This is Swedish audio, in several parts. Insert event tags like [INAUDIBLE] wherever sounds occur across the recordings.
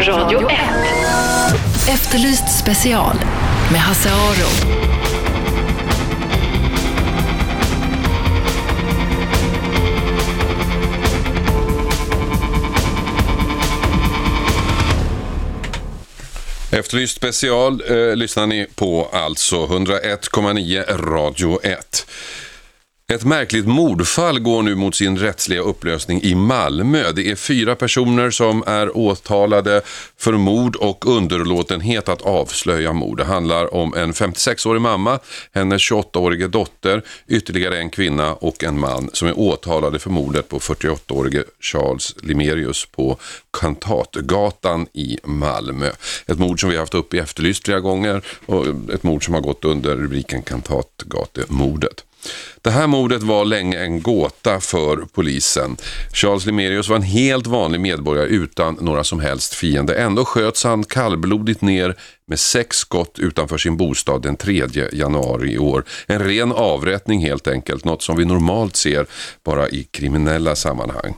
Radio 1. Efterlyst special med Hasse Aro. Efterlyst special eh, lyssnar ni på alltså 101,9 Radio 1. Ett märkligt mordfall går nu mot sin rättsliga upplösning i Malmö. Det är fyra personer som är åtalade för mord och underlåtenhet att avslöja mord. Det handlar om en 56-årig mamma, hennes 28-årige dotter, ytterligare en kvinna och en man som är åtalade för mordet på 48-årige Charles Limerius på Kantatgatan i Malmö. Ett mord som vi har haft upp i Efterlyst flera gånger och ett mord som har gått under rubriken Kantatgatemordet. Det här mordet var länge en gåta för polisen. Charles Limerius var en helt vanlig medborgare utan några som helst fiender. Ändå sköts han kallblodigt ner med sex skott utanför sin bostad den 3 januari i år. En ren avrättning helt enkelt, något som vi normalt ser bara i kriminella sammanhang.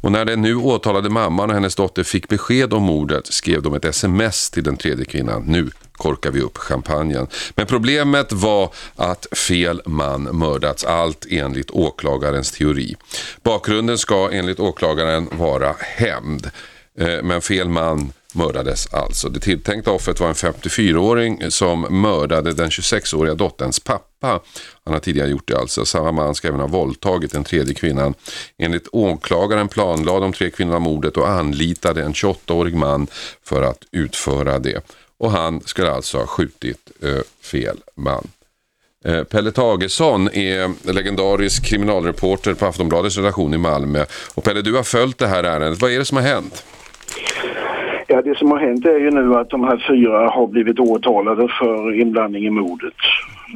Och när den nu åtalade mamman och hennes dotter fick besked om mordet skrev de ett sms till den tredje kvinnan. Nu korkar vi upp champagnen. Men problemet var att fel man mördats, allt enligt åklagarens teori. Bakgrunden ska enligt åklagaren vara hämnd. Eh, men fel man mördades alltså. Det tilltänkta offret var en 54-åring som mördade den 26-åriga dotterns pappa. Han har tidigare gjort det alltså. Samma man ska även ha våldtagit den tredje kvinnan. Enligt åklagaren planlade de tre kvinnorna mordet och anlitade en 28-årig man för att utföra det. Och han skulle alltså ha skjutit eh, fel man. Eh, Pelle Tagesson är legendarisk kriminalreporter på Aftonbladets redaktion i Malmö. Och Pelle, du har följt det här ärendet. Vad är det som har hänt? Ja, det som har hänt är ju nu att de här fyra har blivit åtalade för inblandning i mordet.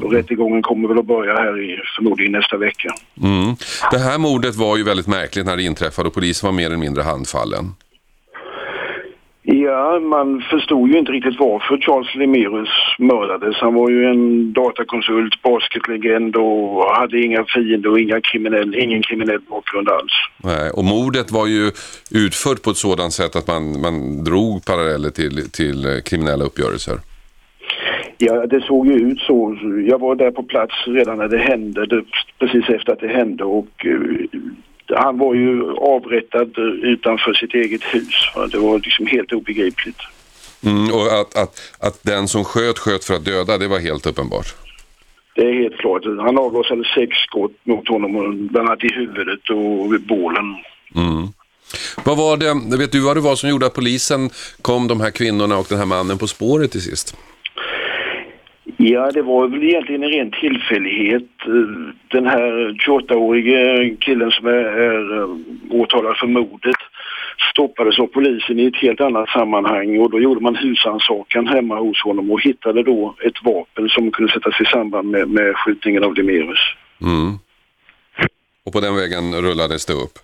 Och rättegången kommer väl att börja här i förmodligen nästa vecka. Mm. Det här mordet var ju väldigt märkligt när det inträffade och polisen var mer eller mindre handfallen. Ja, man förstod ju inte riktigt varför Charles Lemerius mördades. Han var ju en datakonsult, basketlegend och hade inga fiender och inga kriminell, ingen kriminell bakgrund alls. Nej, och mordet var ju utfört på ett sådant sätt att man, man drog paralleller till, till eh, kriminella uppgörelser. Ja, det såg ju ut så. Jag var där på plats redan när det hände, precis efter att det hände och uh, han var ju avrättad utanför sitt eget hus. Det var liksom helt obegripligt. Mm, och att, att, att den som sköt sköt för att döda, det var helt uppenbart. Det är helt klart. Han avlossade sex skott mot honom, bland annat i huvudet och vid bålen. Mm. Vad var det, vet du vad det var som gjorde att polisen kom de här kvinnorna och den här mannen på spåret till sist? Ja, det var väl egentligen en ren tillfällighet. Den här 28-årige killen som är, är eh, åtalad för mordet stoppades av polisen i ett helt annat sammanhang och då gjorde man husrannsakan hemma hos honom och hittade då ett vapen som kunde sättas i samband med, med skjutningen av Demerus. Mm. Och på den vägen rullades det upp?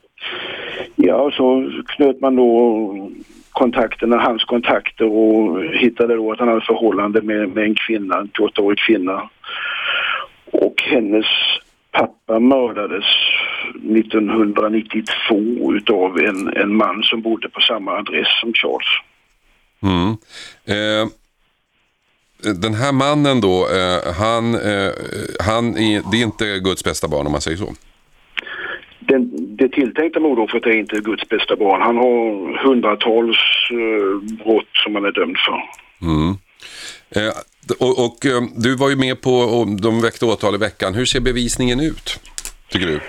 Ja, så knöt man då kontakterna, hans kontakter och hittade då att han hade förhållande med, med en kvinna, en 28-årig kvinna. Och hennes pappa mördades 1992 utav en, en man som bodde på samma adress som Charles. Mm. Eh, den här mannen då, eh, han, eh, han är, det är inte Guds bästa barn om man säger så? den, det tilltänkta mordoffret är inte Guds bästa barn. Han har hundratals eh, brott som han är dömd för. Mm. Eh, och, och eh, du var ju med på, och de väckte åtal i veckan. Hur ser bevisningen ut, tycker du?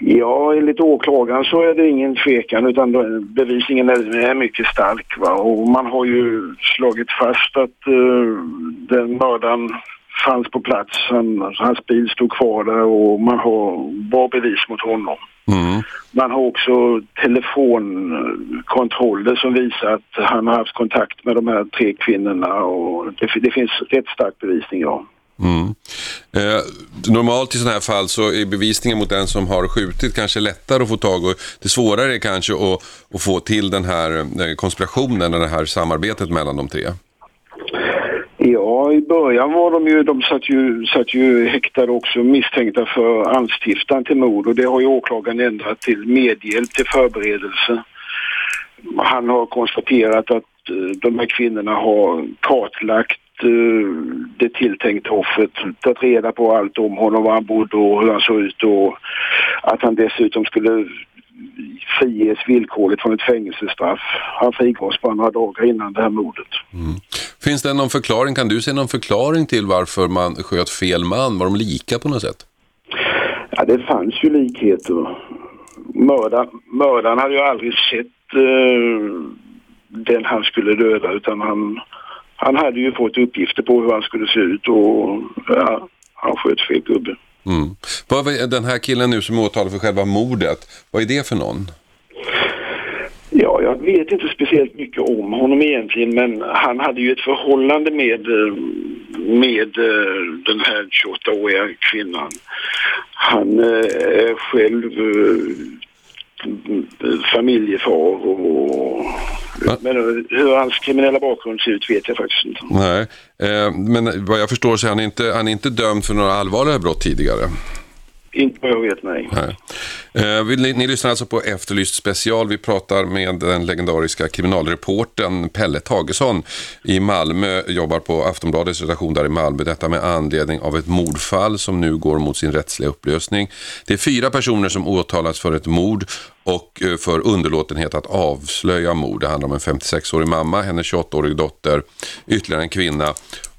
Ja, enligt åklagaren så är det ingen tvekan utan bevisningen är, är mycket stark. Va? Och man har ju slagit fast att uh, den mördaren fanns på plats. Han, hans bil stod kvar där och man har bra bevis mot honom. Mm. Man har också telefonkontroller som visar att han har haft kontakt med de här tre kvinnorna och det, det finns rätt stark bevisning, ja. Mm. Eh, normalt i sådana här fall så är bevisningen mot den som har skjutit kanske lättare att få tag och det svårare är kanske att, att få till den här eh, konspirationen, det här samarbetet mellan de tre. Ja, i början var de ju, de satt ju, satt ju häktade också misstänkta för anstiftan till mord och det har ju åklagaren ändrat till medhjälp till förberedelse. han har konstaterat att eh, de här kvinnorna har kartlagt eh, det tilltänkta offret, tagit reda på allt om honom, var han bodde och hur han såg ut och att han dessutom skulle friges villkorligt från ett fängelsestraff. Han frigavs bara några dagar innan det här mordet. Finns det någon förklaring, kan du se någon förklaring till varför man sköt fel man? Var de lika på något sätt? Ja, det fanns ju likheter. Mördaren, mördaren hade ju aldrig sett eh, den han skulle döda utan han, han hade ju fått uppgifter på hur han skulle se ut och ja, han sköt fel gubbe. Mm. Vad är den här killen nu som är åtalad för själva mordet, vad är det för någon? Ja, jag vet inte speciellt mycket om honom egentligen men han hade ju ett förhållande med, eh, med eh, den här 28-åriga kvinnan. Han eh, är själv familjefar och... Men hur hans kriminella bakgrund ser ut vet jag faktiskt inte. Nej, eh, men vad jag förstår så är han inte, han är inte dömd för några allvarliga brott tidigare. Inte vad jag vet, nej. Nej. Eh, vill ni, ni lyssnar alltså på Efterlyst special. Vi pratar med den legendariska kriminalreporten Pelle Tagesson i Malmö. Jobbar på Aftonbladets redaktion där i Malmö. Detta med anledning av ett mordfall som nu går mot sin rättsliga upplösning. Det är fyra personer som åtalas för ett mord och eh, för underlåtenhet att avslöja mord. Det handlar om en 56-årig mamma, hennes 28-årig dotter, ytterligare en kvinna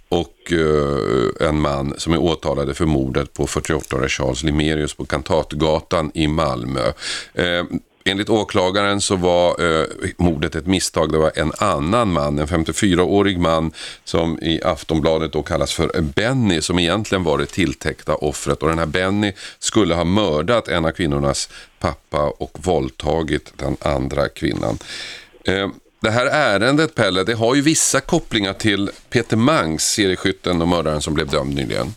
och eh, en man som är åtalade för mordet på 48-årige Charles Limerius på Kantatgatan i Malmö. Eh, enligt åklagaren så var eh, mordet ett misstag. Det var en annan man, en 54-årig man som i Aftonbladet då kallas för Benny som egentligen var det tilltäckta offret. Och den här Benny skulle ha mördat en av kvinnornas pappa och våldtagit den andra kvinnan. Eh, det här ärendet, Pelle, det har ju vissa kopplingar till Peter Mangs, serieskytten och mördaren som blev dömd nyligen.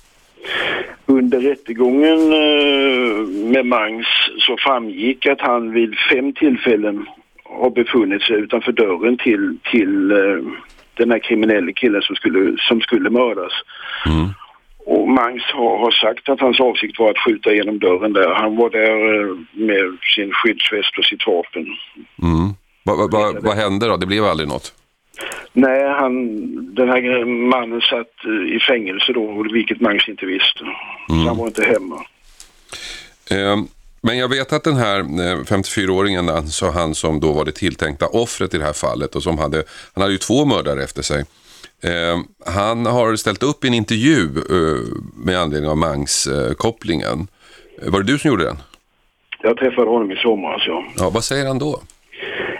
Under rättegången eh, med Mangs så framgick att han vid fem tillfällen har befunnit sig utanför dörren till, till eh, den här kriminella killen som skulle, som skulle mördas. Och Mangs har, har sagt att hans avsikt var att skjuta genom dörren där. Han var där eh, med sin skyddsväst och sitt vapen. Mm. Vad va, va, vad hände då? Det blev aldrig något. Nej, han, den här mannen satt eh, i fängelse då, vilket Mangs inte visste. Så han var inte hemma. Eh, men jag vet att den här eh, 54-åringen, alltså han som då var det tilltänkta offret i det här fallet och som hade, han hade ju två mördare efter sig. Eh, han har ställt upp i en intervju eh, med anledning av Mangs-kopplingen. Eh, var det du som gjorde den? Jag träffade honom i somras, ja. Ja, vad säger han då?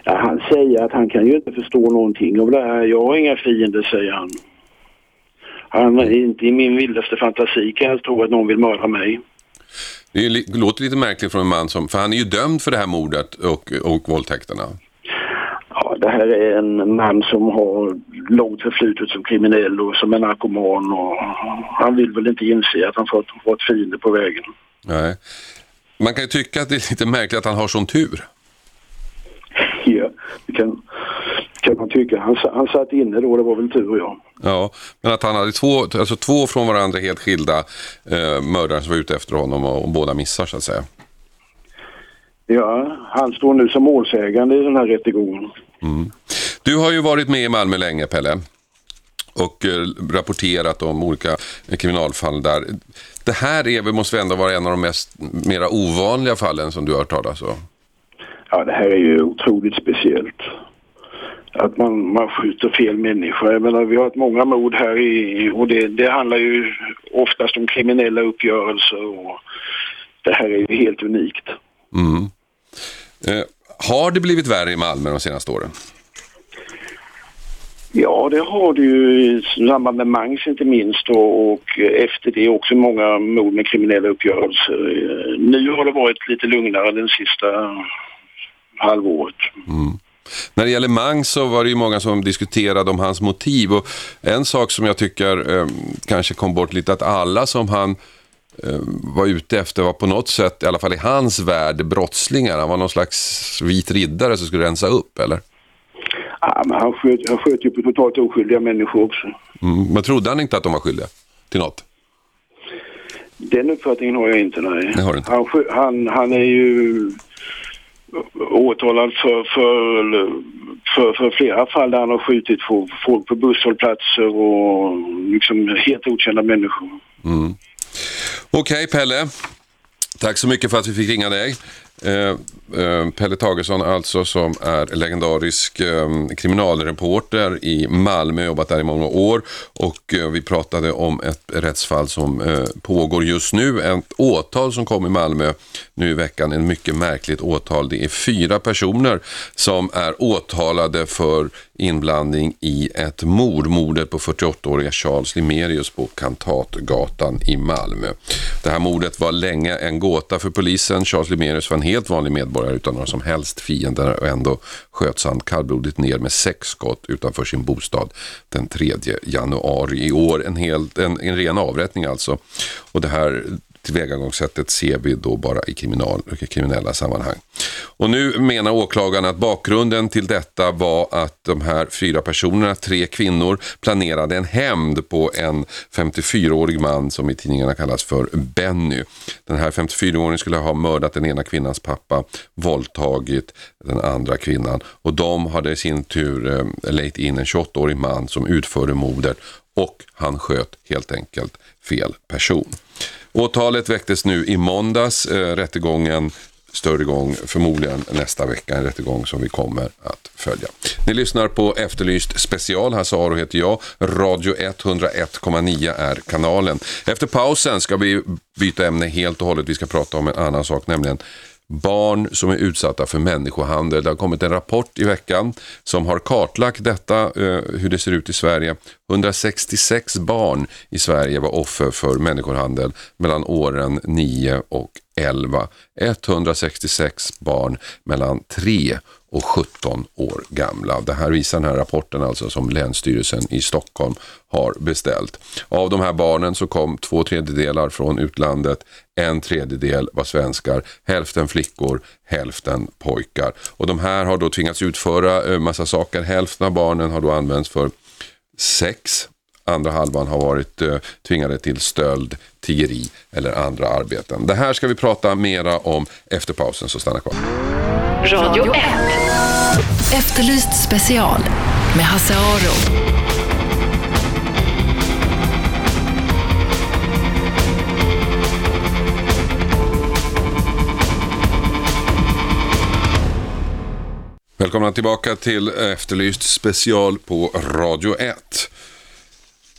Ja. Han säger att han kan ju inte förstå någonting av det här. Jag har inga fiender, säger han. Han är inte i min vildaste fantasi kan jag tro att någon vill mörda mig. Det li- låter lite märkligt från en man som, för han är ju dömd för det här mordet och, och våldtäkterna. Ja, det här är en man som har långt förflutet som kriminell och som är narkoman och han vill väl inte inse att han fått, fått fiender på vägen. Nej. Man kan ju tycka att det är lite märkligt att han har sån tur. Kan, kan man tycka. Han, han satt inne då, det var väl tur ja. Ja, men att han hade två, alltså två från varandra helt skilda eh, mördare som var ute efter honom och, och båda missar så att säga. Ja, han står nu som målsägande i den här rättegången. Du har ju varit med i Malmö länge, Pelle. Och eh, rapporterat om olika kriminalfall där. Det här är, måste ändå vara en av de mest mera ovanliga fallen som du har hört talas om. Ja, det här är ju otroligt speciellt. Att man, man skjuter fel människa. Jag menar, vi har haft många mord här i, och det, det handlar ju oftast om kriminella uppgörelser och det här är ju helt unikt. Mm. Eh, har det blivit värre i Malmö de senaste åren? Ja, det har det ju i samband med Mangs inte minst och, och efter det också många mord med kriminella uppgörelser. Eh, Nu har det varit lite lugnare den sista halvåret. När det gäller Mang så var det ju många som diskuterade om hans motiv och en sak som jag tycker eh, kanske kom bort lite att alla som han eh, var ute efter var på något sätt, i alla fall i hans värld, brottslingar. Han var någon slags vit riddare som skulle rensa upp, eller? Ja, men han sköt, han sköt ju på totalt oskyldiga människor också. Mm. Men trodde han inte att de var skyldiga till något? Den uppfattningen har jag inte, nej. Det har du inte. Han, han, han är ju åtalad för, för för, för flera fall där han har skjutit på folk på busshållplatser och liksom helt okända människor. Mm. Okej Pelle, tack så mycket för att vi fick ringa dig. Eh, eh, Pelle Tagesson alltså som är legendarisk eh, kriminalreporter i Malmö, jobbat där i många år. Och vi pratade om ett rättsfall som pågår just nu, ett åtal som kom i Malmö nu i veckan, en mycket märkligt åtal. Det är fyra personer som är åtalade för inblandning i ett mord, mordet på 48-åriga Charles Limerius på Kantatgatan i Malmö. Det här mordet var länge en gåta för polisen. Charles Limerius var en helt vanlig medborgare utan några som helst fiender och ändå sköts han kallblodigt ner med sex skott utanför sin bostad den 3 januari i år. En, helt, en, en ren avrättning alltså. Och det här tillvägagångssättet ser vi då bara i kriminal, kriminella sammanhang. Och nu menar åklagaren att bakgrunden till detta var att de här fyra personerna, tre kvinnor, planerade en hämnd på en 54-årig man som i tidningarna kallas för Benny. Den här 54-åringen skulle ha mördat den ena kvinnans pappa, våldtagit den andra kvinnan och de hade i sin tur eh, lejt in en 28-årig man som utförde mordet och han sköt helt enkelt fel person. Åtalet väcktes nu i måndags. Eh, rättegången större gång förmodligen nästa vecka. En rättegång som vi kommer att följa. Ni lyssnar på Efterlyst special. Hasse Aro heter jag. Radio 101,9 är kanalen. Efter pausen ska vi byta ämne helt och hållet. Vi ska prata om en annan sak, nämligen barn som är utsatta för människohandel. Det har kommit en rapport i veckan som har kartlagt detta, eh, hur det ser ut i Sverige. 166 barn i Sverige var offer för människohandel mellan åren 9 och 11. 166 barn mellan 3 och 17 år gamla. Det här visar den här rapporten alltså som Länsstyrelsen i Stockholm har beställt. Av de här barnen så kom två tredjedelar från utlandet, en tredjedel var svenskar, hälften flickor, hälften pojkar. Och de här har då tvingats utföra eh, massa saker. Hälften av barnen har då använts för sex andra halvan har varit eh, tvingade till stöld, tiggeri eller andra arbeten. Det här ska vi prata mera om efter pausen, så stanna kvar. Radio 1. Efterlyst special med Hasse Aro. Välkomna tillbaka till Efterlyst special på Radio 1.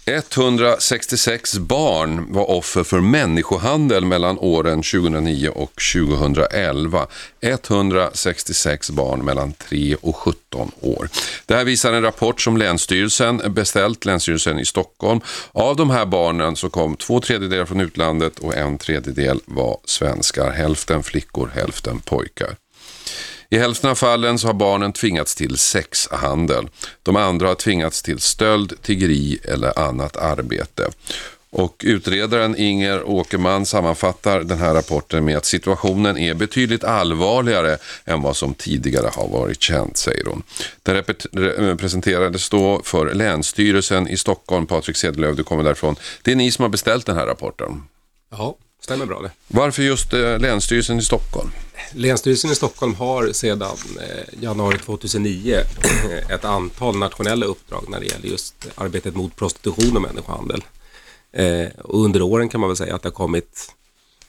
166 barn var offer för människohandel mellan åren 2009 och 2011. 166 barn mellan 3 och 17 år. Det här visar en rapport som Länsstyrelsen beställt, Länsstyrelsen i Stockholm. Av de här barnen så kom två tredjedelar från utlandet och en tredjedel var svenskar. Hälften flickor, hälften pojkar. I hälften av fallen så har barnen tvingats till sexhandel. De andra har tvingats till stöld, tiggeri eller annat arbete. Och utredaren Inger Åkerman sammanfattar den här rapporten med att situationen är betydligt allvarligare än vad som tidigare har varit känt, säger hon. Den presenterades då för Länsstyrelsen i Stockholm. Patrik Sedelöv, du kommer därifrån. Det är ni som har beställt den här rapporten. Ja, stämmer bra det. Varför just eh, Länsstyrelsen i Stockholm? Länsstyrelsen i Stockholm har sedan eh, januari 2009 [CLEARS THROAT] ett antal nationella uppdrag när det gäller just arbetet mot prostitution och människohandel. Eh, och under åren kan man väl säga att det har kommit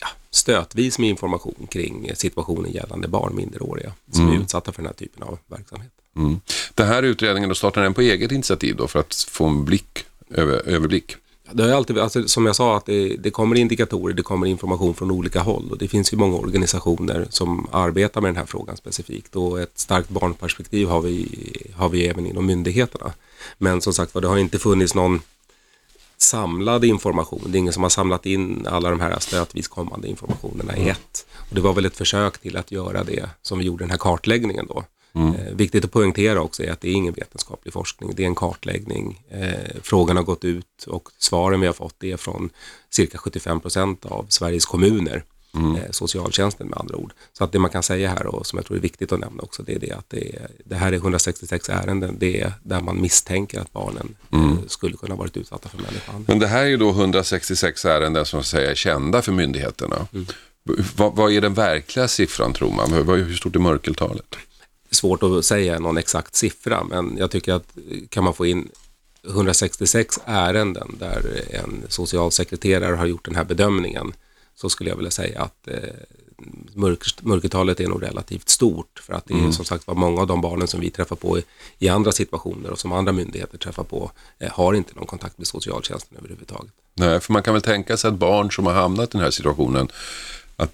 ja, stötvis med information kring situationen gällande barn, minderåriga, som mm. är utsatta för den här typen av verksamhet. Mm. Den här utredningen, då startar den på eget initiativ då för att få en blick, över, överblick? Det har alltid, alltså, som jag sa, att det, det, kommer indikatorer, det kommer information från olika håll och det finns ju många organisationer som arbetar med den här frågan specifikt och ett starkt barnperspektiv har vi, har vi även inom myndigheterna. Men som sagt det har inte funnits någon samlad information. Det är ingen som har samlat in alla de här stötvis kommande informationerna i ett. Och det var väl ett försök till att göra det som vi gjorde den här kartläggningen då. Mm. Eh, viktigt att poängtera också är att det är ingen vetenskaplig forskning, det är en kartläggning. Eh, frågan har gått ut och svaren vi har fått är från cirka 75 procent av Sveriges kommuner. Mm. Eh, socialtjänsten med andra ord. Så att det man kan säga här och som jag tror är viktigt att nämna också det är det att det, är, det här är 166 ärenden det är där man misstänker att barnen mm. skulle kunna varit utsatta för människohandel. Men det här är ju då 166 ärenden som säger är kända för myndigheterna. Mm. Vad, vad, är den verkliga siffran tror man? Hur stort är mörkeltalet? Svårt att säga någon exakt siffra, men jag tycker att kan man få in 166 ärenden där en socialsekreterare har gjort den här bedömningen så skulle jag vilja säga att eh, mörkertalet är nog relativt stort för att det är mm. som sagt var många av de barnen som vi träffar på i, i andra situationer och som andra myndigheter träffar på eh, har inte någon kontakt med socialtjänsten överhuvudtaget. Nej, för man kan väl tänka sig att barn som har hamnat i den här situationen att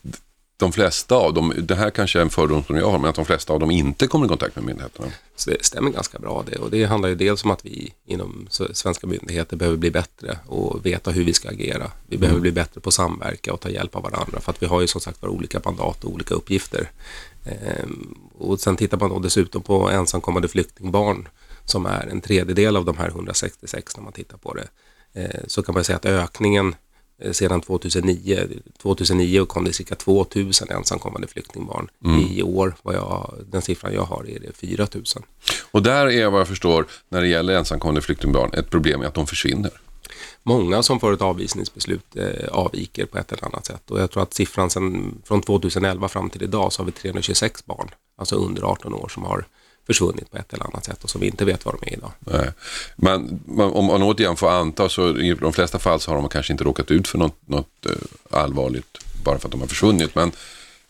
de flesta av dem, det här kanske är en fördom som jag har, men att de flesta av dem inte kommer i kontakt med myndigheterna. Så det stämmer ganska bra det och det handlar ju dels om att vi inom svenska myndigheter behöver bli bättre och veta hur vi ska agera. Vi behöver mm. bli bättre på att samverka och ta hjälp av varandra för att vi har ju som sagt var olika mandat och olika uppgifter. Ehm, och sen tittar man då dessutom på ensamkommande flyktingbarn som är en tredjedel av de här 166 när man tittar på det. Ehm, så kan man säga att ökningen sedan 2009. 2009 kom det cirka 2000 ensamkommande flyktingbarn. Mm. I år, vad jag, den siffran jag har, är det 4000. Och där är vad jag förstår, när det gäller ensamkommande flyktingbarn, ett problem är att de försvinner. Många som får ett avvisningsbeslut eh, avviker på ett eller annat sätt och jag tror att siffran sen, från 2011 fram till idag så har vi 326 barn, alltså under 18 år, som har försvunnit på ett eller annat sätt och som vi inte vet var de är idag. Nej. Men om man återigen får anta så i de flesta fall så har de kanske inte råkat ut för något, något eh, allvarligt bara för att de har försvunnit. Men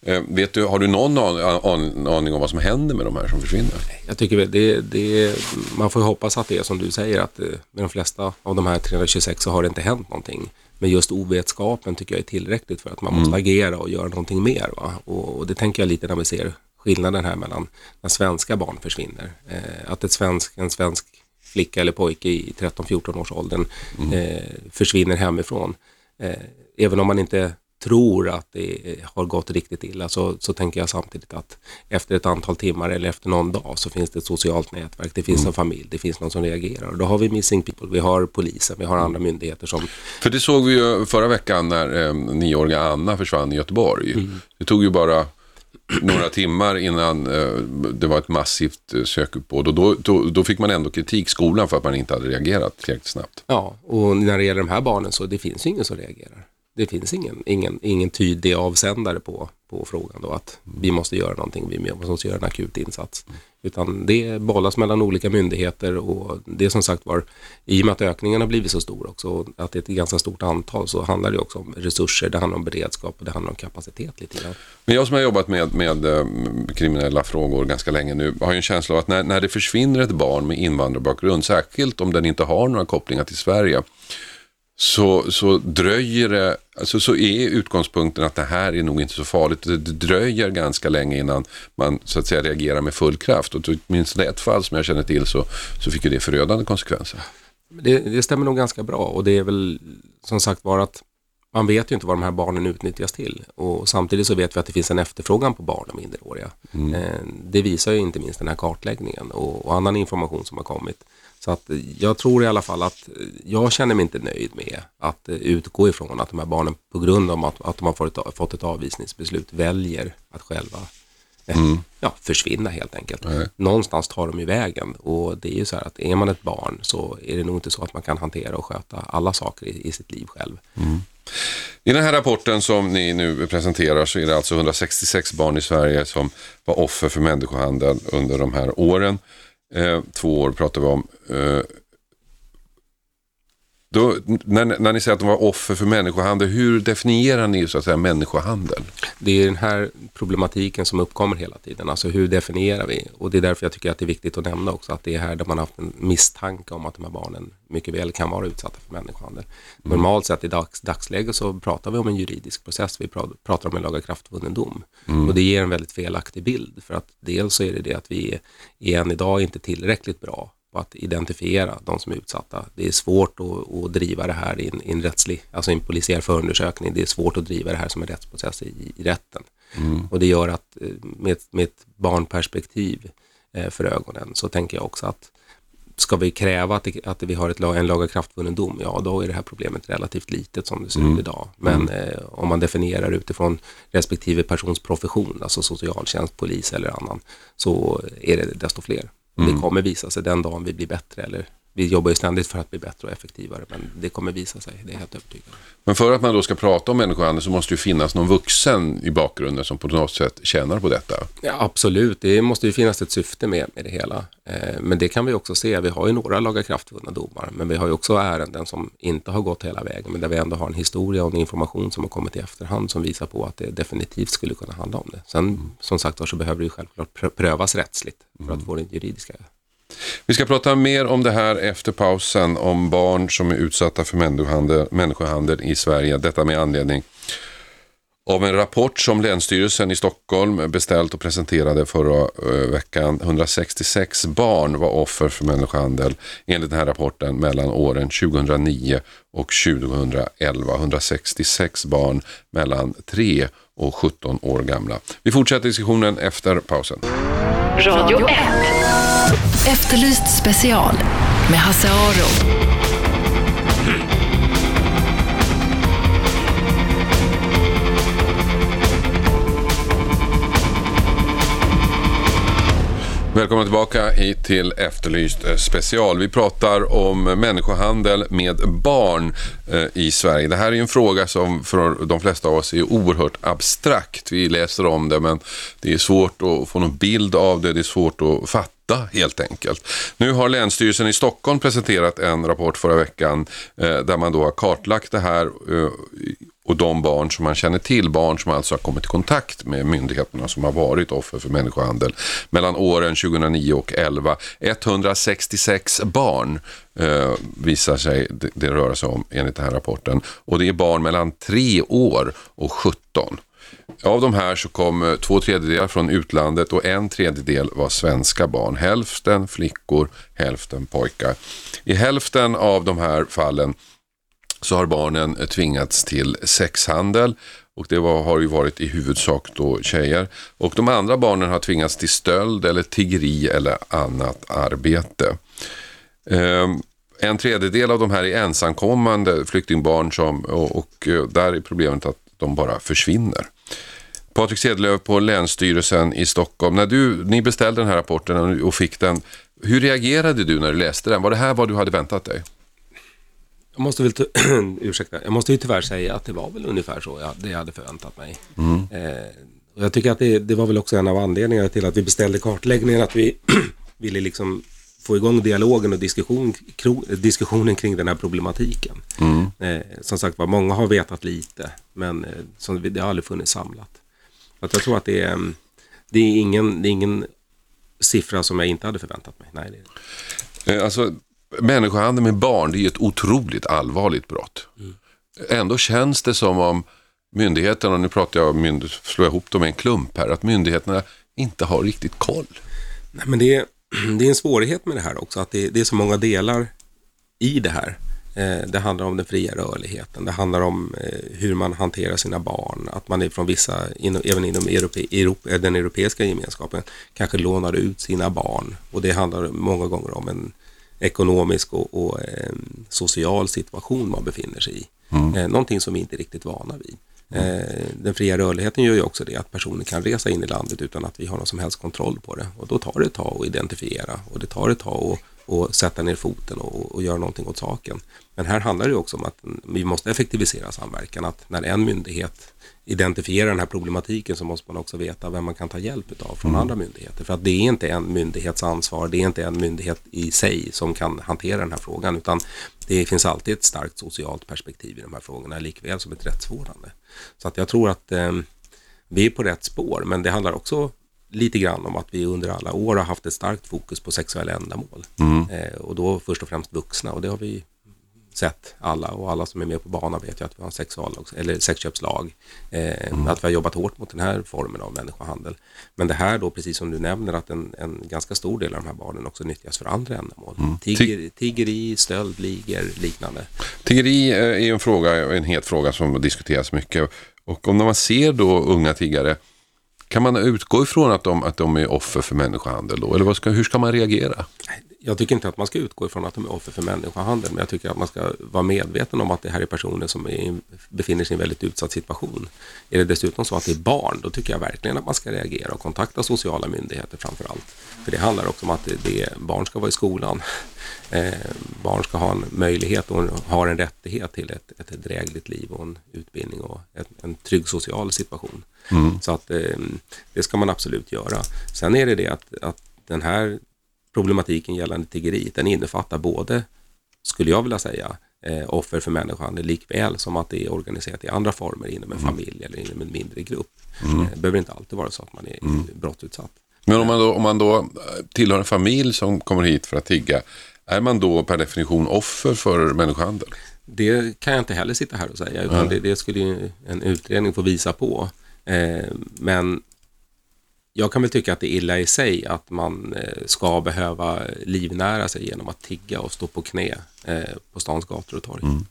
eh, vet du, har du någon aning om vad som händer med de här som försvinner? Jag tycker det, det, man får hoppas att det är som du säger att eh, med de flesta av de här 326 så har det inte hänt någonting. Men just ovetskapen tycker jag är tillräckligt för att man måste mm. agera och göra någonting mer. Och, och, det tänker jag lite när vi ser skillnaden här mellan när svenska barn försvinner. Eh, att ett svensk, en svensk flicka eller pojke i 13-14 års åldern mm. eh, försvinner hemifrån. Eh, även om man inte tror att det har gått riktigt illa så, så tänker jag samtidigt att efter ett antal timmar eller efter någon dag så finns det ett socialt nätverk, det finns mm. en familj, det finns någon som reagerar. Och då har vi Missing People, vi har polisen, vi har andra myndigheter som... För det såg vi ju förra veckan när eh, nioåriga Anna försvann i Göteborg. Mm. Det tog ju bara några timmar innan eh, det var ett massivt eh, sökuppbåd och då, då, då, fick man ändå kritik skolan för att man inte hade reagerat tillräckligt snabbt. Ja, och när det gäller de här barnen så det finns ingen som reagerar. Det finns ingen, ingen, ingen tydlig avsändare på, på frågan då att vi måste göra någonting, vi måste göra en akut insats. Utan det bollas mellan olika myndigheter och det är som sagt var, i och med att ökningen har blivit så stor också, att det är ett ganska stort antal, så handlar det också om resurser, det handlar om beredskap och det handlar om kapacitet lite grann. Men jag som har jobbat med, med eh, kriminella frågor ganska länge nu, har ju en känsla av att när, när det försvinner ett barn med invandrarbakgrund, särskilt om den inte har några kopplingar till Sverige, så, så dröjer det, alltså så är utgångspunkten att det här är nog inte så farligt. Det dröjer ganska länge innan man så att säga reagerar med full kraft. Och åtminstone ett fall som jag känner till så, så fick ju det förödande konsekvenser. Det, det stämmer nog ganska bra och det är väl som sagt var att man vet ju inte vad de här barnen utnyttjas till och samtidigt så vet vi att det finns en efterfrågan på barn och minderåriga. Mm. Eh, det visar ju inte minst den här kartläggningen och, och annan information som har kommit. Så att jag tror i alla fall att jag känner mig inte nöjd med att utgå ifrån att de här barnen på grund av att, att de har fått, fått ett avvisningsbeslut väljer att själva eh, mm. ja, försvinna helt enkelt. Nej. Någonstans tar de ju vägen och det är ju så här att är man ett barn så är det nog inte så att man kan hantera och sköta alla saker i, i sitt liv själv. Mm. I den här rapporten som ni nu presenterar så är det alltså 166 barn i Sverige som var offer för människohandel under de här åren. Eh, två år pratar vi om. Eh, då, när, när ni säger att de var offer för människohandel, hur definierar ni så att säga människohandel? Det är den här problematiken som uppkommer hela tiden, alltså hur definierar vi? Och det är därför jag tycker att det är viktigt att nämna också att det är här där man har haft en misstanke om att de här barnen mycket väl kan vara utsatta för människohandel. Mm. Normalt sett i dags, dagsläget så pratar vi om en juridisk process, vi pratar om en lagakraftvunnen dom. Mm. Och det ger en väldigt felaktig bild, för att dels så är det det att vi är än idag inte tillräckligt bra på att identifiera de som är utsatta. Det är svårt att, att driva det här i en, i en rättslig, alltså en polisiär förundersökning. Det är svårt att driva det här som en rättsprocess i, i rätten. Mm. Och det gör att eh, med, med ett barnperspektiv eh, för ögonen så tänker jag också att ska vi kräva att, det, att vi har ett, en lagakraftvunnen dom, ja då är det här problemet relativt litet som det ser mm. ut idag. Men mm. eh, om man definierar utifrån respektive persons profession, alltså socialtjänst, polis eller annan, så är det desto fler. Mm. Det kommer visa sig den dagen vi blir bättre eller vi jobbar ju ständigt för att bli bättre och effektivare, men det kommer visa sig, det är helt övertygad. Men för att man då ska prata om människohandel så måste ju finnas någon vuxen i bakgrunden som på något sätt tjänar på detta. Ja, absolut, det måste ju finnas ett syfte med, med det hela. Eh, men det kan vi också se, vi har ju några lagakraftvunna domar, men vi har ju också ärenden som inte har gått hela vägen, men där vi ändå har en historia och en information som har kommit i efterhand som visar på att det definitivt skulle kunna handla om det. Sen som sagt så behöver det ju självklart prö- prövas rättsligt för att få den juridiska vi ska prata mer om det här efter pausen, om barn som är utsatta för människohandel, människohandel i Sverige. Detta med anledning av en rapport som Länsstyrelsen i Stockholm beställt och presenterade förra eh, veckan. 166 barn var offer för människohandel enligt den här rapporten mellan åren 2009 och 2011. 166 barn mellan 3 och 17 år gamla. Vi fortsätter diskussionen efter pausen. Radio 1. Efterlyst special med Hasse Aro. Välkomna tillbaka hit till Efterlyst eh, special. Vi pratar om människohandel med barn eh, i Sverige. Det här är en fråga som för de flesta av oss är oerhört abstrakt. Vi läser om det men det är svårt att få någon bild av det. Det är svårt att fatta helt enkelt. Nu har Länsstyrelsen i Stockholm presenterat en rapport förra veckan eh, där man då har kartlagt det här eh, och de barn som man känner till, barn som alltså har kommit i kontakt med myndigheterna som har varit offer för människohandel mellan åren 2009 och 2011. 166 barn eh, visar sig det, det röra sig om enligt den här rapporten och det är barn mellan 3 år och 17. Av de här så kom eh, två tredjedelar från utlandet och en tredjedel var svenska barn. Hälften flickor, hälften pojkar. I hälften av de här fallen så har barnen eh, tvingats till sexhandel och det var, har ju varit i huvudsak då tjejer. Och de andra barnen har tvingats till stöld eller tiggeri eller annat arbete. Um, en tredjedel av de här är ensamkommande flyktingbarn som, och, och eh, där är problemet att de bara försvinner. Patrik Sedlöv på Länsstyrelsen i Stockholm. När du, ni beställde den här rapporten och fick den, hur reagerade du när du läste den? Var det här vad du hade väntat dig? Jag måste väl, [CLEARS THROAT] ursäkta, jag måste ju tyvärr säga att det var väl ungefär så jag, det jag hade förväntat mig. Eh, och jag tycker att det, det var väl också en av anledningarna till att vi beställde kartläggningen, att vi [CLEARS THROAT] ville liksom få igång dialogen och diskussion, kro, diskussionen kring den här problematiken. Eh, som sagt var, många har vetat lite, men eh, som, det har aldrig funnits samlat. Att jag tror att det är, mm, det är, ingen, det är ingen siffra som jag inte hade förväntat mig. Nej, det är. Eh, Alltså, människohandel med barn, det är ju ett otroligt allvarligt brott. Ändå känns det som om myndigheterna, och nu pratar jag om slår jag ihop dem i en klump här, att myndigheterna inte har riktigt koll. Nej, men det är, [CLEARS THROAT] det är en svårighet med det här också, att det, det är så många delar i det här. Eh, det handlar om den fria rörligheten, det handlar om eh, hur man hanterar sina barn, att man är från vissa, även inom Europa, den europeiska gemenskapen, kanske lånar ut sina barn. Och det handlar många gånger om en ekonomisk och, och eh, social situation man befinner sig i. Eh, någonting som vi inte är riktigt vana vid. Eh, den fria rörligheten gör ju också det att personer kan resa in i landet utan att vi har någon som helst kontroll på det. Och då tar det ett tag att identifiera och det tar ett tag att och sätta ner foten och, och göra någonting åt saken. Men här handlar det också om att vi måste effektivisera samverkan. Att när en myndighet identifierar den här problematiken så måste man också veta vem man kan ta hjälp av från andra myndigheter. För att det är inte en myndighets ansvar, det är inte en myndighet i sig som kan hantera den här frågan, utan det finns alltid ett starkt socialt perspektiv i de här frågorna, likväl som ett rättsvårdande. Så att jag tror att eh, vi är på rätt spår, men det handlar också lite grann om att vi under alla år har haft ett starkt fokus på sexuella ändamål. Eh, och då först och främst vuxna och det har vi sett alla och alla som är med på banan vet ju att vi har en sexuallag, eller sexköpslag. Eh, Att vi har jobbat hårt mot den här formen av människohandel. Men det här då, precis som du nämner, att en, en ganska stor del av de här barnen också nyttjas för andra ändamål. Tigger, tiggeri, stöldligor, liknande. Tiggeri eh, är en fråga, en het fråga som diskuteras mycket. Och om man ser då unga tiggare, kan man utgå ifrån att de, att de är offer för människohandel då? Eller vad ska, hur ska man reagera? Jag tycker inte att man ska utgå ifrån att de är offer för människohandel, men jag tycker att man ska vara medveten om att det här är personer som är, befinner sig i en väldigt utsatt situation. Är det dessutom så att det är barn, då tycker jag verkligen att man ska reagera och kontakta sociala myndigheter framför allt. För det handlar också om att det, det, barn ska vara i skolan. [LAUGHS] Eh, barn ska ha en möjlighet och har en rättighet till ett, ett drägligt liv och en utbildning och ett, en trygg social situation. Mm. Så att eh, det ska man absolut göra. Sen är det det att, att den här problematiken gällande tiggeri, den innefattar både, skulle jag vilja säga, eh, offer för människohandel likväl som att det är organiserat i andra former inom en mm. familj eller inom en mindre grupp. Mm. Det behöver inte alltid vara så att man är mm. brottsutsatt. Men om man, då, om man då tillhör en familj som kommer hit för att tigga, är man då per definition offer för människohandel? Det kan jag inte heller sitta här och säga, utan det, det, skulle en utredning få visa på. Eh, men jag kan väl tycka att det är illa i sig att man eh, ska behöva livnära sig genom att tigga och stå på knä eh, på stans gator och torg. Mm.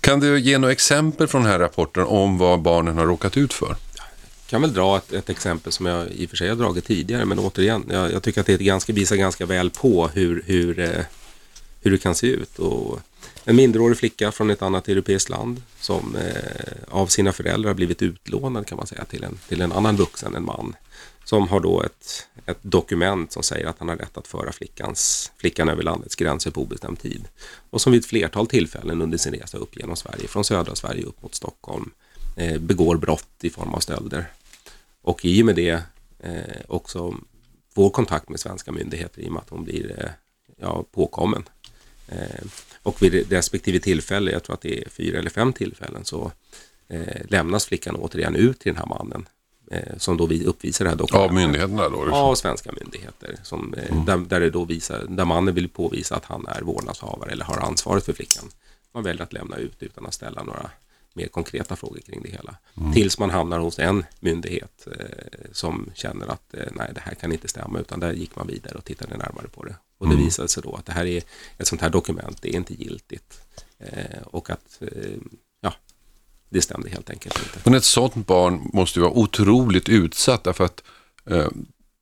Kan du ge några exempel från den här rapporten om vad barnen har råkat ut för? Jag kan väl dra ett, ett exempel som jag i och för sig har dragit tidigare, men återigen, jag, jag tycker att det ganska, visar ganska väl på hur, hur, eh, hur det kan se ut. Och en minderårig flicka från ett annat europeiskt land som eh, av sina föräldrar blivit utlånad kan man säga till en, till en annan vuxen, en man som har då ett, ett dokument som säger att han har rätt att föra flickans, flickan över landets gränser på obestämd tid. Och som vid ett flertal tillfällen under sin resa upp genom Sverige, från södra Sverige upp mot Stockholm, eh, begår brott i form av stölder. Och i och med det eh, också får kontakt med svenska myndigheter i och med att hon blir eh, ja, påkommen. Eh, och vid respektive tillfälle, jag tror att det är fyra eller fem tillfällen, så eh, lämnas flickan återigen ut till den här mannen eh, som då vi uppvisar det här dokumentet. Av myndigheterna då? Ja, av svenska myndigheter. Som, mm. där, där, det då visar, där mannen vill påvisa att han är vårdnadshavare eller har ansvaret för flickan. Man väljer att lämna ut utan att ställa några mer konkreta frågor kring det hela. Mm. Tills man hamnar hos en myndighet eh, som känner att eh, nej, det här kan inte stämma, utan där gick man vidare och tittade närmare på det. Och det mm. visade sig då att det här är ett sånt här dokument, det är inte giltigt. Eh, och att eh, det stämde helt enkelt inte. Men ett sådant barn måste ju vara otroligt utsatt därför att eh,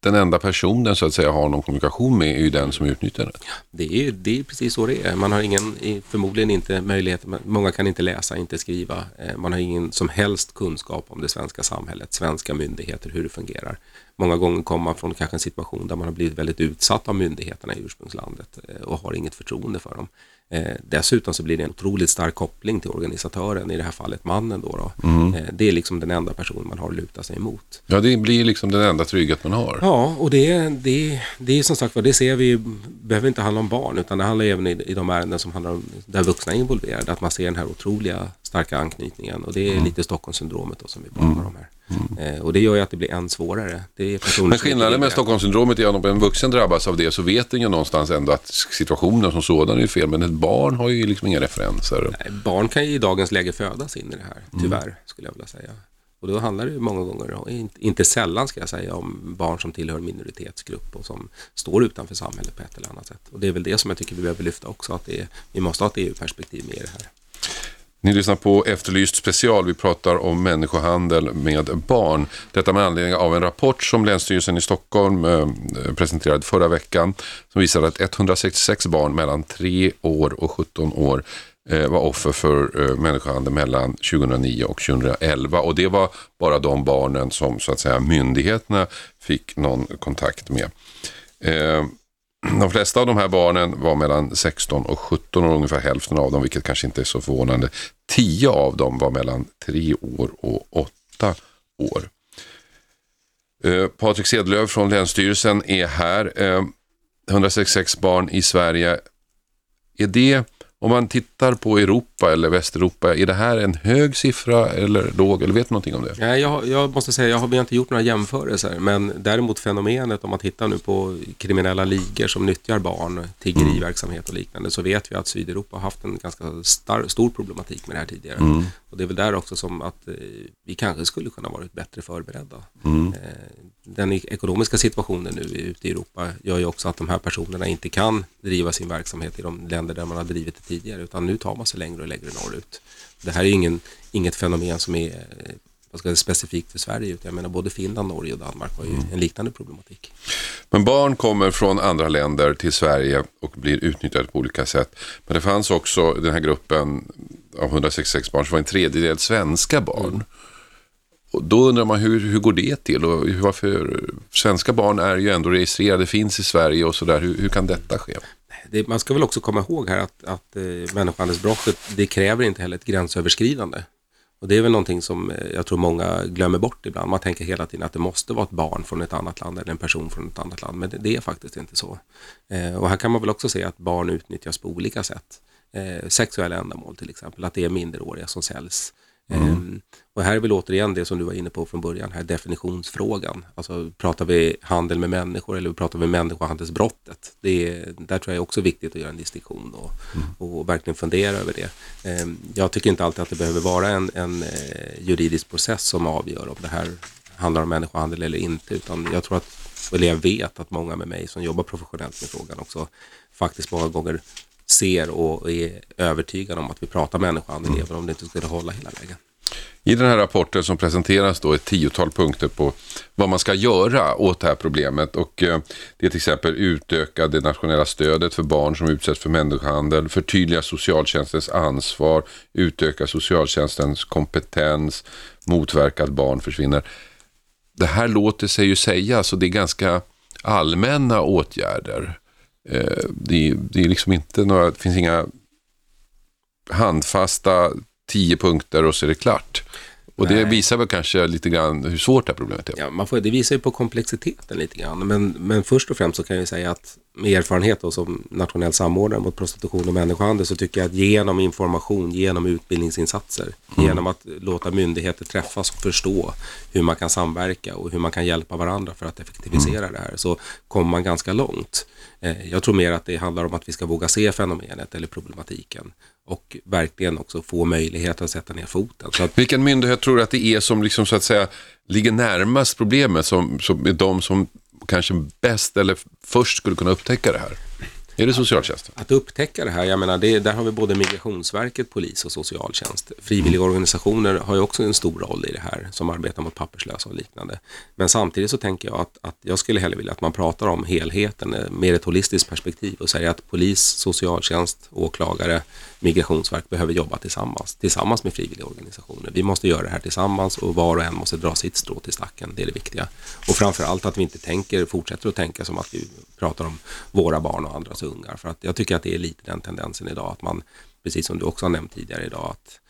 den enda personen så att säga har någon kommunikation med är ju den som utnyttjar det. Det är, det är precis så det är. Man har ingen, förmodligen inte möjlighet, många kan inte läsa, inte skriva. Eh, man har ingen som helst kunskap om det svenska samhället, svenska myndigheter, hur det fungerar. Många gånger kommer man från kanske en situation där man har blivit väldigt utsatt av myndigheterna i ursprungslandet eh, och har inget förtroende för dem. Eh, dessutom så blir det en otroligt stark koppling till organisatören, i det här fallet mannen då. då. Mm. Eh, det är liksom den enda personen man har att luta sig emot. Ja, det blir liksom den enda trygghet man har. Ja, och det, det, det är som sagt det ser vi, behöver inte handla om barn, utan det handlar även i, i de ärenden som handlar om där vuxna är involverade, att man ser den här otroliga starka anknytningen och det är mm. lite Stockholmssyndromet då som vi pratar mm. om här. Mm. Och det gör ju att det blir än svårare. Det är Men skillnaden med Stockholmssyndromet är att om en vuxen drabbas av det så vet den ju någonstans ändå att situationen som sådan är fel. Men ett barn har ju liksom inga referenser. Nej, barn kan ju i dagens läge födas in i det här, mm. tyvärr, mm. skulle jag vilja säga. Och då handlar det ju många gånger, inte sällan ska jag säga, om barn som tillhör minoritetsgrupp och som står utanför samhället på ett eller annat sätt. Och det är väl det som jag tycker vi behöver lyfta också, att är, vi måste ha ett EU-perspektiv med i det här. Ni lyssnar på Efterlyst special. Vi pratar om människohandel med barn. Detta med anledning av en rapport som Länsstyrelsen i Stockholm eh, presenterade förra veckan som visar att 166 barn mellan 3 år och 17 år eh, var offer för eh, människohandel mellan 2009 och 2011 och det var bara de barnen som så att säga myndigheterna fick någon kontakt med. [CLEARS THROAT] De flesta av de här barnen var mellan 16 och 17 år, ungefär hälften av dem, vilket kanske inte är så förvånande. 10 av dem var mellan 3 år och 8 år. Eh, Patrik Sedlöv från Länsstyrelsen är här. Eh, 166 barn i Sverige. Är det om man tittar på Europa eller Västeuropa, är det här en hög siffra eller låg? Eller vet du någonting om det? Nej, jag, jag måste säga, jag har, vi har inte gjort några jämförelser, men däremot fenomenet om man tittar nu på kriminella ligor som nyttjar barn, tiggeriverksamhet och liknande, så vet vi att Sydeuropa har haft en ganska star, stor problematik med det här tidigare. Mm. Och det är väl där också som att eh, vi kanske skulle kunna varit bättre förberedda. Mm. Eh, den ekonomiska situationen nu ute i Europa gör ju också att de här personerna inte kan driva sin verksamhet i de länder där man har drivit det tidigare, utan nu tar man sig längre och längre norrut. Det här är ingen, inget fenomen som är eh, vad ska jag, specifikt för Sverige. utan Jag menar både Finland, Norge och Danmark har ju en liknande problematik. Men barn kommer från andra länder till Sverige och blir utnyttjade på olika sätt. Men det fanns också den här gruppen av 166 barn så var en tredjedel svenska barn. Och då undrar man hur, hur går det till och varför svenska barn är ju ändå registrerade, finns i Sverige och sådär. Hur, hur kan detta ske? Det, man ska väl också komma ihåg här att, att eh, människohandelsbrottet, det kräver inte heller ett gränsöverskridande. Och det är väl någonting som eh, jag tror många glömmer bort ibland. Man tänker hela tiden att det måste vara ett barn från ett annat land eller en person från ett annat land. Men det, det är faktiskt inte så. Eh, och här kan man väl också se att barn utnyttjas på olika sätt. Eh, sexuella ändamål till exempel, att det är minderåriga som säljs. Ehm, och här är väl återigen det som du var inne på från början, här definitionsfrågan. Alltså pratar vi handel med människor eller pratar vi människohandelsbrottet? Det är, där tror jag också är viktigt att göra en distinktion och, och verkligen fundera över det. Ehm, jag tycker inte alltid att det behöver vara en, en eh, juridisk process som avgör om det här handlar om människohandel eller inte, utan jag tror att, eller jag vet att många med mig som jobbar professionellt med frågan också faktiskt många gånger ser och är övertygade om att vi pratar människohandel även om det inte skulle hålla hela vägen. I den här rapporten som presenteras då ett tiotal punkter på vad man ska göra åt det här problemet. Och eh, det är till exempel utöka det nationella stödet för barn som utsätts för människohandel, förtydliga socialtjänstens ansvar, utöka socialtjänstens kompetens, motverka att barn försvinner. Det här låter sig ju sägas och det är ganska allmänna åtgärder. Eh, Det, det är liksom inte några, det finns inga handfasta tio punkter och så är det klart. Och det Nej. visar väl kanske lite grann hur svårt det här problemet är. Ja, man får, det visar ju på komplexiteten lite grann, men, men först och främst så kan jag ju säga att med erfarenhet då, som nationell samordnare mot prostitution och människohandel så tycker jag att genom information, genom utbildningsinsatser, genom att låta myndigheter träffas och förstå hur man kan samverka och hur man kan hjälpa varandra för att effektivisera det här så kommer man ganska långt. Eh, Jag tror mer att det handlar om att vi ska våga se fenomenet eller problematiken och verkligen också få möjlighet att sätta ner foten. Att Vilken myndighet tror du att det är som liksom så att säga ligger närmast problemet, som, som är de som kanske bäst eller först skulle kunna upptäcka det här? Är det socialtjänsten? Att upptäcka det här, jag menar, det, där har vi både Migrationsverket, polis och socialtjänst. Frivilliga organisationer har ju också en stor roll i det här, som arbetar mot papperslösa och liknande. Men samtidigt så tänker jag att, att jag skulle hellre vilja att man pratar om helheten, eh, mer ett holistiskt perspektiv och säger att polis, socialtjänst, åklagare, Migrationsverk behöver jobba tillsammans, tillsammans med frivilliga organisationer. Vi måste göra det här tillsammans och var och en måste dra sitt strå till stacken, det är det viktiga. Och framför allt att vi inte tänker, fortsätter att tänka som att vi pratar om våra barn och andras ungar. För att jag tycker att det är lite den tendensen idag, att man, precis som du också har nämnt tidigare idag, att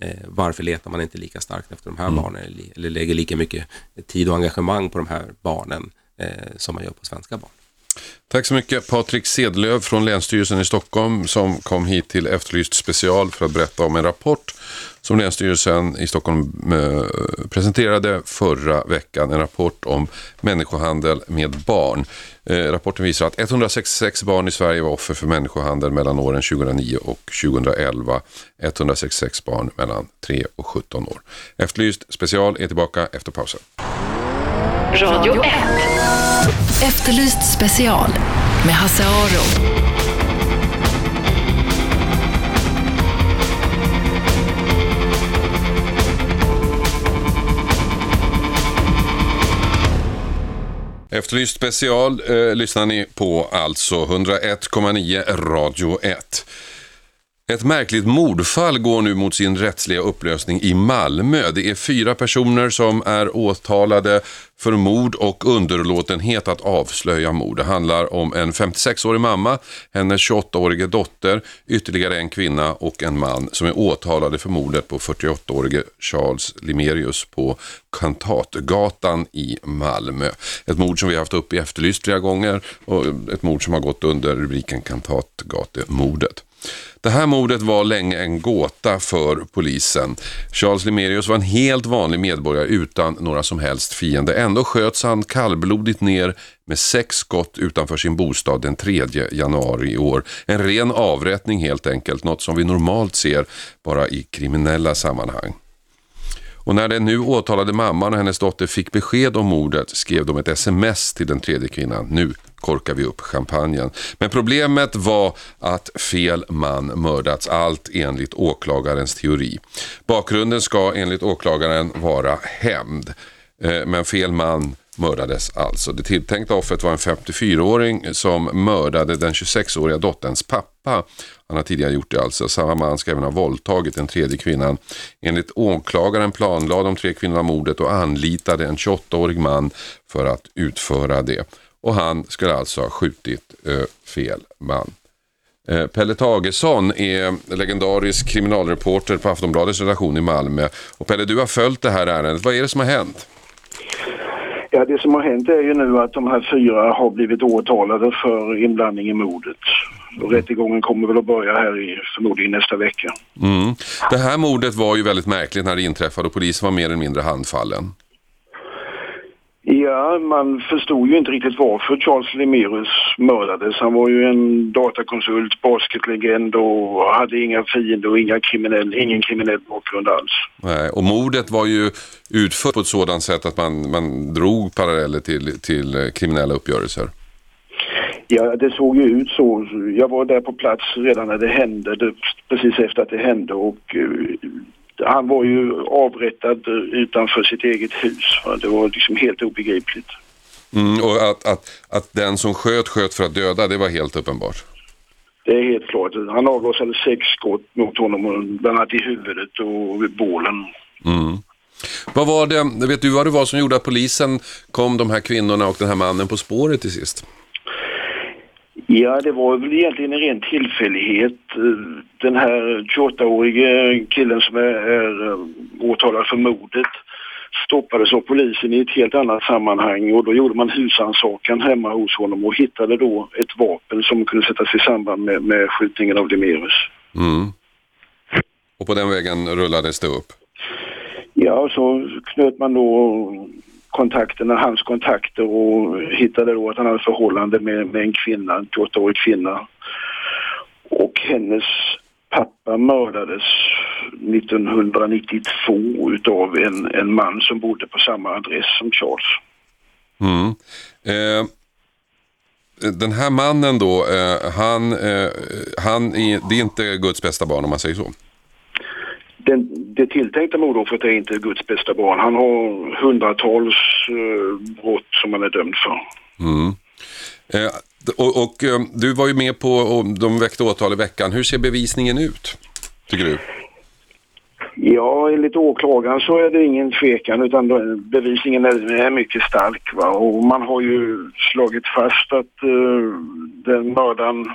eh, varför letar man inte lika starkt efter de här barnen eller, eller lägger lika mycket tid och engagemang på de här barnen eh, som man gör på svenska barn. Tack så mycket Patrik Sedlöv från Länsstyrelsen i Stockholm som kom hit till Efterlyst special för att berätta om en rapport som Länsstyrelsen i Stockholm eh, presenterade förra veckan. En rapport om människohandel med barn. Eh, rapporten visar att 166 barn i Sverige var offer för människohandel mellan åren 2009 och 2011. 166 barn mellan 3 och 17 år. Efterlyst special är tillbaka efter pausen. Radio 1. Efterlyst special med Hasse Aro. Efterlyst special eh, lyssnar ni på alltså 101,9 Radio 1. Ett märkligt mordfall går nu mot sin rättsliga upplösning i Malmö. Det är fyra personer som är åtalade för mord och underlåtenhet att avslöja mord. Det handlar om en 56-årig mamma, hennes 28-årige dotter, ytterligare en kvinna och en man som är åtalade för mordet på 48-årige Charles Limerius på Kantatgatan i Malmö. Ett mord som vi har haft upp i Efterlyst flera gånger och ett mord som har gått under rubriken Kantatgatemordet. Det här mordet var länge en gåta för polisen. Charles Limerius var en helt vanlig medborgare utan några som helst fiender. Ändå sköts han kallblodigt ner med sex skott utanför sin bostad den 3 januari i år. En ren avrättning helt enkelt, något som vi normalt ser bara i kriminella sammanhang. Och när den nu åtalade mamman och hennes dotter fick besked om mordet skrev de ett sms till den tredje kvinnan. Nu korkar vi upp champagnen. Men problemet var att fel man mördats, allt enligt åklagarens teori. Bakgrunden ska enligt åklagaren vara hämnd. Eh, men fel man mördades alltså. Det tilltänkta offret var en 54-åring som mördade den 26-åriga dotterns pappa. Han har tidigare gjort det alltså. Samma man ska även ha våldtagit den tredje kvinnan. Enligt åklagaren planlade de tre kvinnorna mordet och anlitade en 28-årig man för att utföra det. Och han skulle alltså ha skjutit eh, fel man. Eh, Pelle Tagesson är legendarisk kriminalreporter på Aftonbladets redaktion i Malmö. Och Pelle, du har följt det här ärendet. Vad är det som har hänt? Ja, det som har hänt är ju nu att de här fyra har blivit åtalade för inblandning i mordet. Och rättegången kommer väl att börja här i förmodligen nästa vecka. Mm. Det här mordet var ju väldigt märkligt när det inträffade och polisen var mer eller mindre handfallen. Ja, man förstod ju inte riktigt varför Charles Lemerus mördades. Han var ju en datakonsult, basketlegend och hade inga fiender och inga kriminell, ingen kriminell bakgrund alls. Nej, och mordet var ju utfört på ett sådant sätt att man, man drog paralleller till, till kriminella uppgörelser. Ja, det såg ju ut så. Jag var där på plats redan när det hände, precis efter att det hände och uh, han var ju avrättad utanför sitt eget hus. Det var liksom helt obegripligt. Mm, och att, att, att den som sköt sköt för att döda, det var helt uppenbart? Det är helt klart. Han avlossade sex skott mot honom, bland annat i huvudet och vid bålen. Mm. Vad var det, vet du vad det var som gjorde att polisen kom de här kvinnorna och den här mannen på spåret till sist? Ja, det var väl egentligen en ren tillfällighet. Den här 28-årige killen som är, är eh, åtalad för mordet stoppades av polisen i ett helt annat sammanhang och då gjorde man husrannsakan hemma hos honom och hittade då ett vapen som kunde sättas i samband med, med skjutningen av Demerus. Mm. Och på den vägen rullades det upp? Ja, så knöt man då kontakterna, hans kontakter och hittade då att han hade förhållande med, med en kvinna, en 28-årig kvinna. Och hennes pappa mördades 1992 utav en, en man som bodde på samma adress som Charles. Mm. Eh, den här mannen då, eh, han, eh, han är, det är inte Guds bästa barn om man säger så? Den, det tilltänkta mordoffret är inte Guds bästa barn. Han har hundratals eh, brott som han är dömd för. Mm. Eh, och, och eh, du var ju med på, och de väckte åtal i veckan. Hur ser bevisningen ut, tycker du? Ja, enligt åklagaren så är det ingen tvekan utan bevisningen är, är mycket stark. Va? Och man har ju slagit fast att uh, den mördaren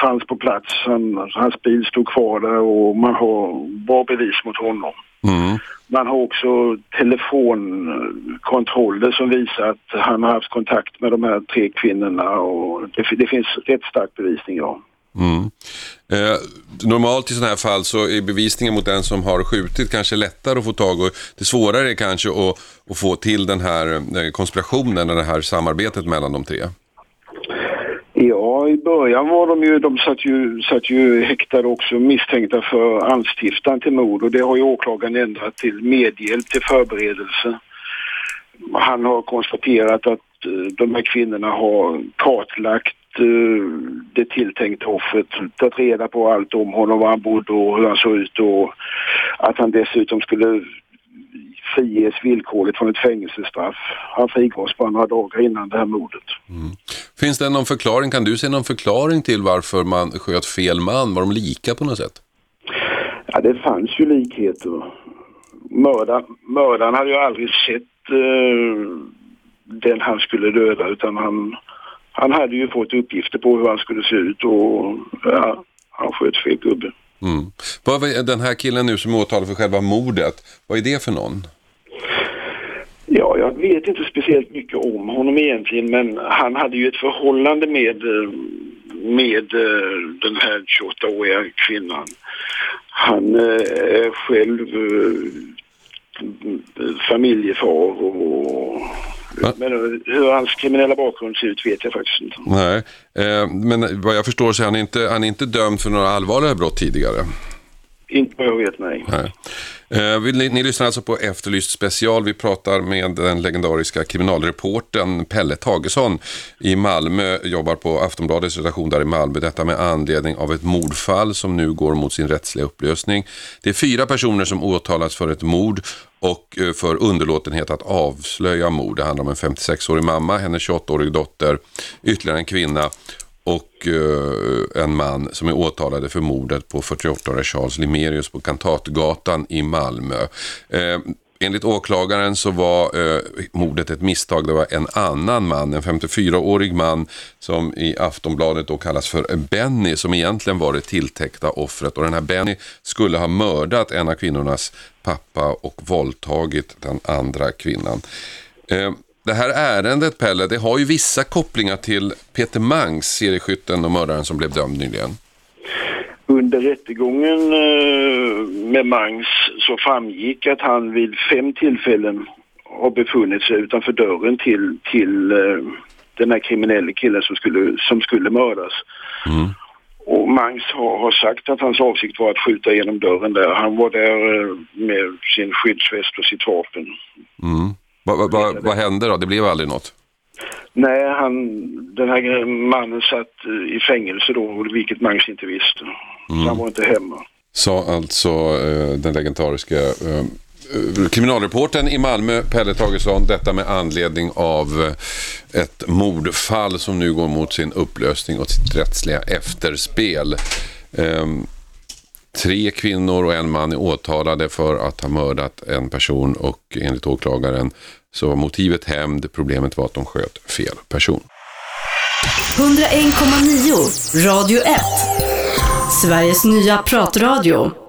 fanns på plats. Han, hans bil stod kvar där och man har bra bevis mot honom. Mm. Man har också telefonkontroller som visar att han har haft kontakt med de här tre kvinnorna och det, det finns rätt stark bevisning, ja. Mm. Eh, normalt i sådana här fall så är bevisningen mot den som har skjutit kanske lättare att få tag och det svårare är kanske att, att få till den här eh, konspirationen, det här samarbetet mellan de tre. Ja, i början var de ju, de satt ju, satt ju häktade också misstänkta för anstiftan till mord och det har ju åklagaren ändrat till medhjälp till förberedelse. Han har konstaterat att eh, de här kvinnorna har kartlagt eh, det tilltänkta offret, tagit reda på allt om honom, var han bodde och hur han såg ut och att han dessutom skulle friges villkorligt från ett fängelsestraff. Han frigavs bara några dagar innan det här mordet. Mm. Finns det någon förklaring, kan du se någon förklaring till varför man sköt fel man? Var de lika på något sätt? Ja, det fanns ju likheter. Mördan, mördaren hade ju aldrig sett uh, den han skulle döda utan han, han hade ju fått uppgifter på hur han skulle se ut och ja, han sköt fel gubbe. Mm. Vad är den här killen nu som är åtalad för själva mordet, vad är det för någon? Ja, jag vet inte speciellt mycket om honom egentligen men han hade ju ett förhållande med, eh, med eh, den här 28-åriga kvinnan. Han eh, är själv familjefar och men hur hans kriminella bakgrund ser ut vet jag faktiskt inte. Nej, eh, men vad jag förstår så är han inte, han är inte dömd för några allvarliga brott tidigare. Inte vad jag vet, nej. nej. Eh, ni, ni lyssnar alltså på Efterlyst special. Vi pratar med den legendariska kriminalreporten Pelle Tagesson i Malmö. Jobbar på Aftonbladets redaktion där i Malmö. Detta med anledning av ett mordfall som nu går mot sin rättsliga upplösning. Det är fyra personer som åtalas för ett mord och eh, för underlåtenhet att avslöja mord. Det handlar om en 56-årig mamma, hennes 28-årig dotter, ytterligare en kvinna och eh, en man som är åtalade för mordet på 48-årige Charles Limerius på Kantatgatan i Malmö. Eh, enligt åklagaren så var eh, mordet ett misstag. Det var en annan man, en 54-årig man som i Aftonbladet då kallas för Benny som egentligen var det tilltäckta offret. Och den här Benny skulle ha mördat en av kvinnornas pappa och våldtagit den andra kvinnan. Eh, det här ärendet, Pelle, det har ju vissa kopplingar till Peter Mangs, serieskytten och mördaren som blev dömd nyligen. Under rättegången eh, med Mangs så framgick att han vid fem tillfällen har befunnit sig utanför dörren till, till eh, den här kriminella killen som skulle, som skulle mördas. Mm. Och Mangs har, har, sagt att hans avsikt var att skjuta genom dörren där. Han var där eh, med sin skyddsväst och sitt vapen. Mm. Vad va, va, va hände då? Det blev aldrig något? Nej, han, den här mannen satt i fängelse då, vilket Mangs inte visste. Mm. Han var inte hemma. Sa alltså eh, den legendariska eh, kriminalreporten i Malmö, Pelle Tagesson, detta med anledning av eh, ett mordfall som nu går mot sin upplösning och sitt rättsliga efterspel. Eh, Tre kvinnor och en man är åtalade för att ha mördat en person och enligt åklagaren så var motivet hämnd. Problemet var att de sköt fel person. 101,9 Radio 1 Sveriges nya pratradio